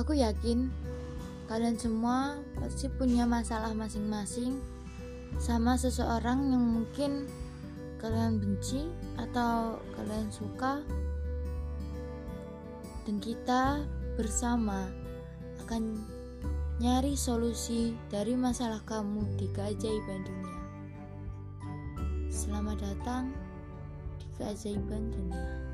Aku yakin kalian semua pasti punya masalah masing-masing sama seseorang yang mungkin kalian benci atau kalian suka dan kita bersama akan nyari solusi dari masalah kamu di keajaiban dunia. Selamat datang di keajaiban dunia.